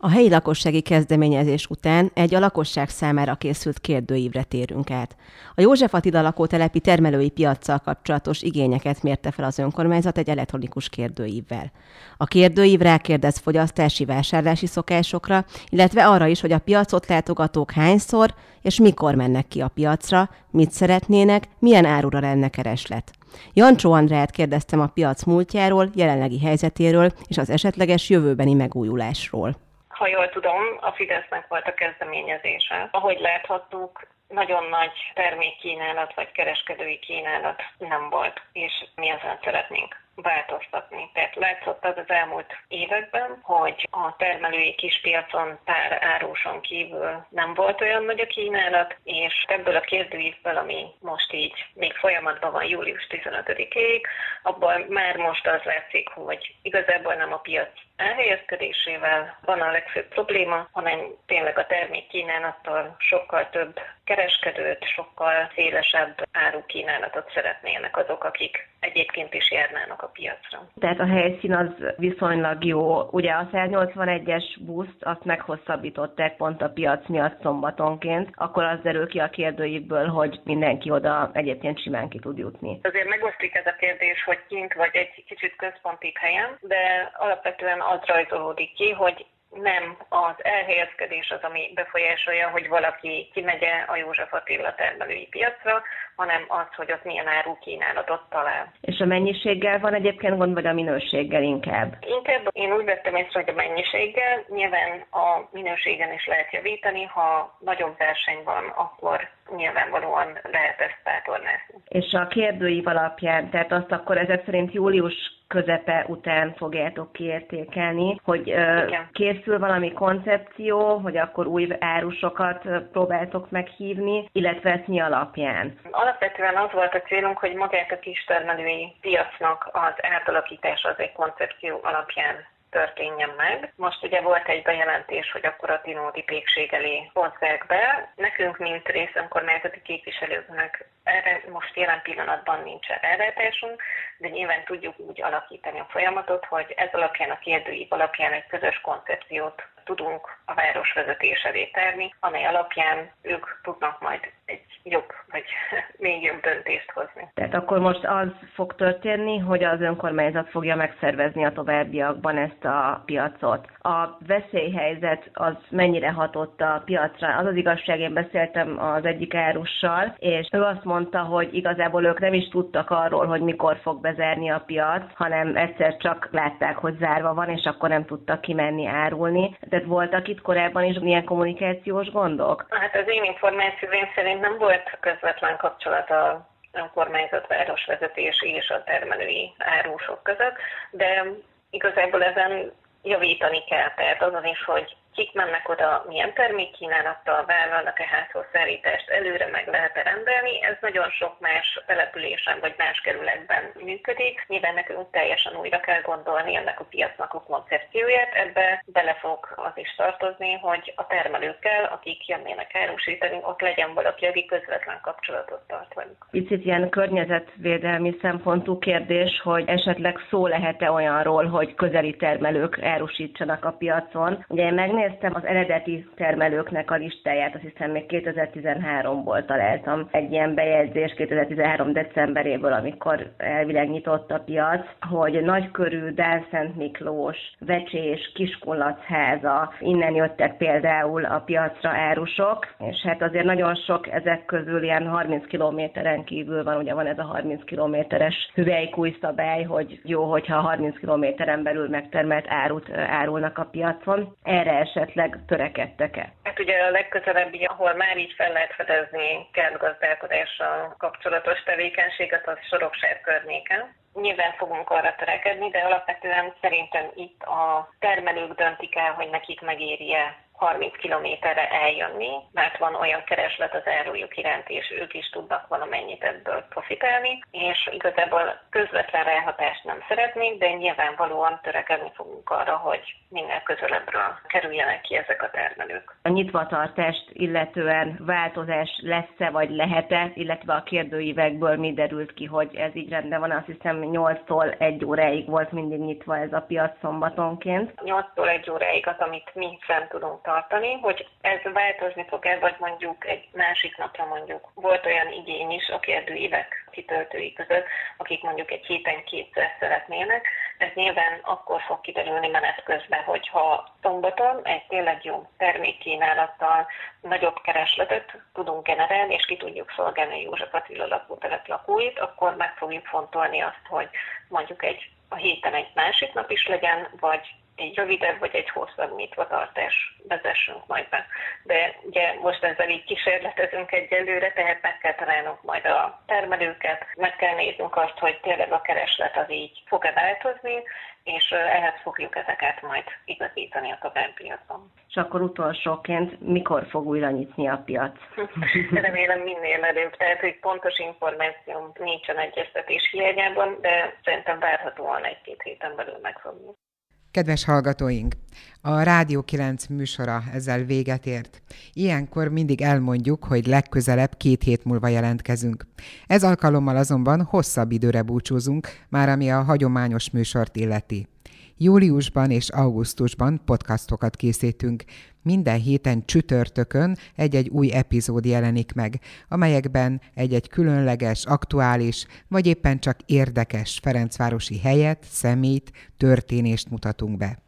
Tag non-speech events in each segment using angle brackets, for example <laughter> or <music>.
A helyi lakossági kezdeményezés után egy a lakosság számára készült kérdőívre térünk át. A József Attila lakótelepi termelői piaccal kapcsolatos igényeket mérte fel az önkormányzat egy elektronikus kérdőívvel. A kérdőív rákérdez fogyasztási vásárlási szokásokra, illetve arra is, hogy a piacot látogatók hányszor és mikor mennek ki a piacra, mit szeretnének, milyen árura lenne kereslet. Jancsó Andrát kérdeztem a piac múltjáról, jelenlegi helyzetéről és az esetleges jövőbeni megújulásról ha jól tudom, a Fidesznek volt a kezdeményezése. Ahogy láthattuk, nagyon nagy termékkínálat vagy kereskedői kínálat nem volt, és mi ezen szeretnénk változtatni. Tehát látszott az az elmúlt években, hogy a termelői kispiacon pár áruson kívül nem volt olyan nagy a kínálat, és ebből a kérdőívből, ami most így még folyamatban van július 15-ig, abban már most az látszik, hogy igazából nem a piac elhelyezkedésével van a legfőbb probléma, hanem tényleg a termék kínálattól sokkal több kereskedőt, sokkal szélesebb árukínálatot szeretnének azok, akik egyébként is járnának a piacra. Tehát a helyszín az viszonylag jó. Ugye a 181-es buszt azt meghosszabbították pont a piac miatt szombatonként, akkor az derül ki a kérdőívből, hogy mindenki oda egyébként simán ki tud jutni. Azért megosztik ez a kérdés, hogy kint vagy egy kicsit központi helyen, de alapvetően az rajzolódik ki, hogy nem az elhelyezkedés az, ami befolyásolja, hogy valaki kimegye a József Attila termelői piacra, hanem az, hogy ott milyen áru kínálatot talál. És a mennyiséggel van egyébként gond, vagy a minőséggel inkább? Inkább én úgy vettem észre, hogy a mennyiséggel nyilván a minőségen is lehet javítani, ha nagyobb verseny van, akkor nyilvánvalóan lehet ezt feltornázni. És a kérdőív alapján, tehát azt akkor ezek szerint július közepe után fogjátok kiértékelni, hogy Igen. készül valami koncepció, hogy akkor új árusokat próbáltok meghívni, illetve ezt mi alapján? Alapvetően az volt a célunk, hogy magát a kistermelői piacnak az átalakítása az egy koncepció alapján történjen meg. Most ugye volt egy bejelentés, hogy akkor a Tinódi pékség elé hozzák be. Nekünk, mint részönkormányzati képviselőknek erre most jelen pillanatban nincs elrátásunk, de nyilván tudjuk úgy alakítani a folyamatot, hogy ez alapján, a kérdőív alapján egy közös koncepciót tudunk a város vezetés elé tárni, amely alapján ők tudnak majd egy jobb, vagy <laughs> még jobb döntést hozni. Tehát akkor most az fog történni, hogy az önkormányzat fogja megszervezni a továbbiakban ezt a piacot. A veszélyhelyzet az mennyire hatott a piacra? Az az igazság, én beszéltem az egyik árussal, és ő azt mondta, hogy igazából ők nem is tudtak arról, hogy mikor fog bezárni a piac, hanem egyszer csak látták, hogy zárva van, és akkor nem tudtak kimenni árulni. Tehát voltak itt korábban is ilyen kommunikációs gondok? Hát az én információim szerint nem volt közvetlen kapcsolat a önkormányzat, városvezetés és a termelői árusok között, de igazából ezen javítani kell. Tehát azon is, hogy kik mennek oda, milyen termékkínálattal vállalnak-e házhozszállítást, előre meg lehet-e rendelni. Ez nagyon sok más településen vagy más kerületben működik. Nyilván nekünk teljesen újra kell gondolni ennek a piacnak a koncepcióját. Ebbe bele fog az is tartozni, hogy a termelőkkel, akik jönnének árusítani, ott legyen valaki, aki közvetlen kapcsolatot tart velük. Picit ilyen környezetvédelmi szempontú kérdés, hogy esetleg szó lehet-e olyanról, hogy közeli termelők árusítsanak a piacon. Ugye én megnéztem az eredeti termelőknek a listáját, azt hiszem még 2013-ból találtam egy ilyen bejegyzés 2013 decemberéből, amikor elvileg nyitott a piac, hogy nagykörű Dálszent Miklós, Vecsés, Kiskunlachháza, innen jöttek például a piacra árusok, és hát azért nagyon sok ezek közül ilyen 30 kilométeren kívül van, ugye van ez a 30 kilométeres hüvelykúj szabály, hogy jó, hogyha 30 kilométeren belül megtermelt árut árulnak a piacon. Erre esetleg esetleg törekedtek-e? Hát ugye a legközelebbi, ahol már így fel lehet fedezni kertgazdálkodással kapcsolatos tevékenységet, az Soroksár környéken. Nyilván fogunk arra törekedni, de alapvetően szerintem itt a termelők döntik el, hogy nekik megéri-e 30 kilométerre eljönni, mert van olyan kereslet az árujuk iránt, és ők is tudnak valamennyit ebből profitálni, és igazából közvetlen ráhatást nem szeretnénk, de nyilvánvalóan törekedni fogunk arra, hogy minél közelebbről kerüljenek ki ezek a termelők. A nyitvatartást illetően változás lesz-e vagy lehet-e, illetve a kérdőívekből mi derült ki, hogy ez így rendben van. Azt hiszem 8-tól 1 óráig volt mindig nyitva ez a piac szombatonként. 8-tól 1 óráig az, amit mi fent tudunk tartani, hogy ez változni fog-e, vagy mondjuk egy másik napra mondjuk. Volt olyan igény is a kérdőívek kitöltői között, akik mondjuk egy héten kétszer szeretnének. Ez nyilván akkor fog kiderülni menet közben, hogyha szombaton egy tényleg jó termékkínálattal nagyobb keresletet tudunk generálni, és ki tudjuk szolgálni József Attila lakótelep lakóit, akkor meg fogjuk fontolni azt, hogy mondjuk egy a héten egy másik nap is legyen, vagy egy rövidebb vagy egy hosszabb nyitvatartás vezessünk majd be. De ugye most ezzel így kísérletezünk egyelőre, tehát meg kell találnunk majd a termelőket, meg kell néznünk azt, hogy tényleg a kereslet az így fog-e változni, és ehhez fogjuk ezeket majd igazítani a továbbiakban. És akkor utolsóként mikor fog újra nyitni a piac? <laughs> Remélem minél előbb, tehát hogy pontos információm nincsen egyeztetés hiányában, de szerintem várhatóan egy-két héten belül meg fog nyitni. Kedves hallgatóink, a Rádió 9 műsora ezzel véget ért. Ilyenkor mindig elmondjuk, hogy legközelebb két hét múlva jelentkezünk. Ez alkalommal azonban hosszabb időre búcsúzunk, már ami a hagyományos műsort illeti. Júliusban és augusztusban podcastokat készítünk. Minden héten csütörtökön egy-egy új epizód jelenik meg, amelyekben egy-egy különleges, aktuális, vagy éppen csak érdekes Ferencvárosi helyet, szemét, történést mutatunk be.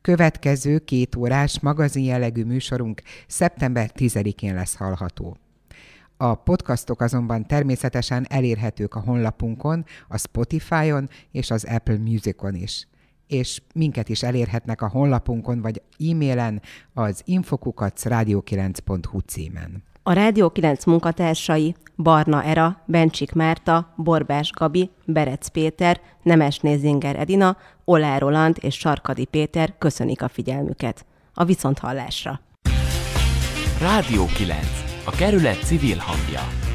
Következő két órás magazin jellegű műsorunk szeptember 10-én lesz hallható. A podcastok azonban természetesen elérhetők a honlapunkon, a Spotify-on és az Apple Musicon is és minket is elérhetnek a honlapunkon vagy e-mailen az infokukacradio9.hu címen. A Rádió 9 munkatársai Barna Era, Bencsik Márta, Borbás Gabi, Berec Péter, Nemes Nézinger Edina, Olá Roland és Sarkadi Péter köszönik a figyelmüket. A viszonthallásra! Rádió 9. A kerület civil hangja.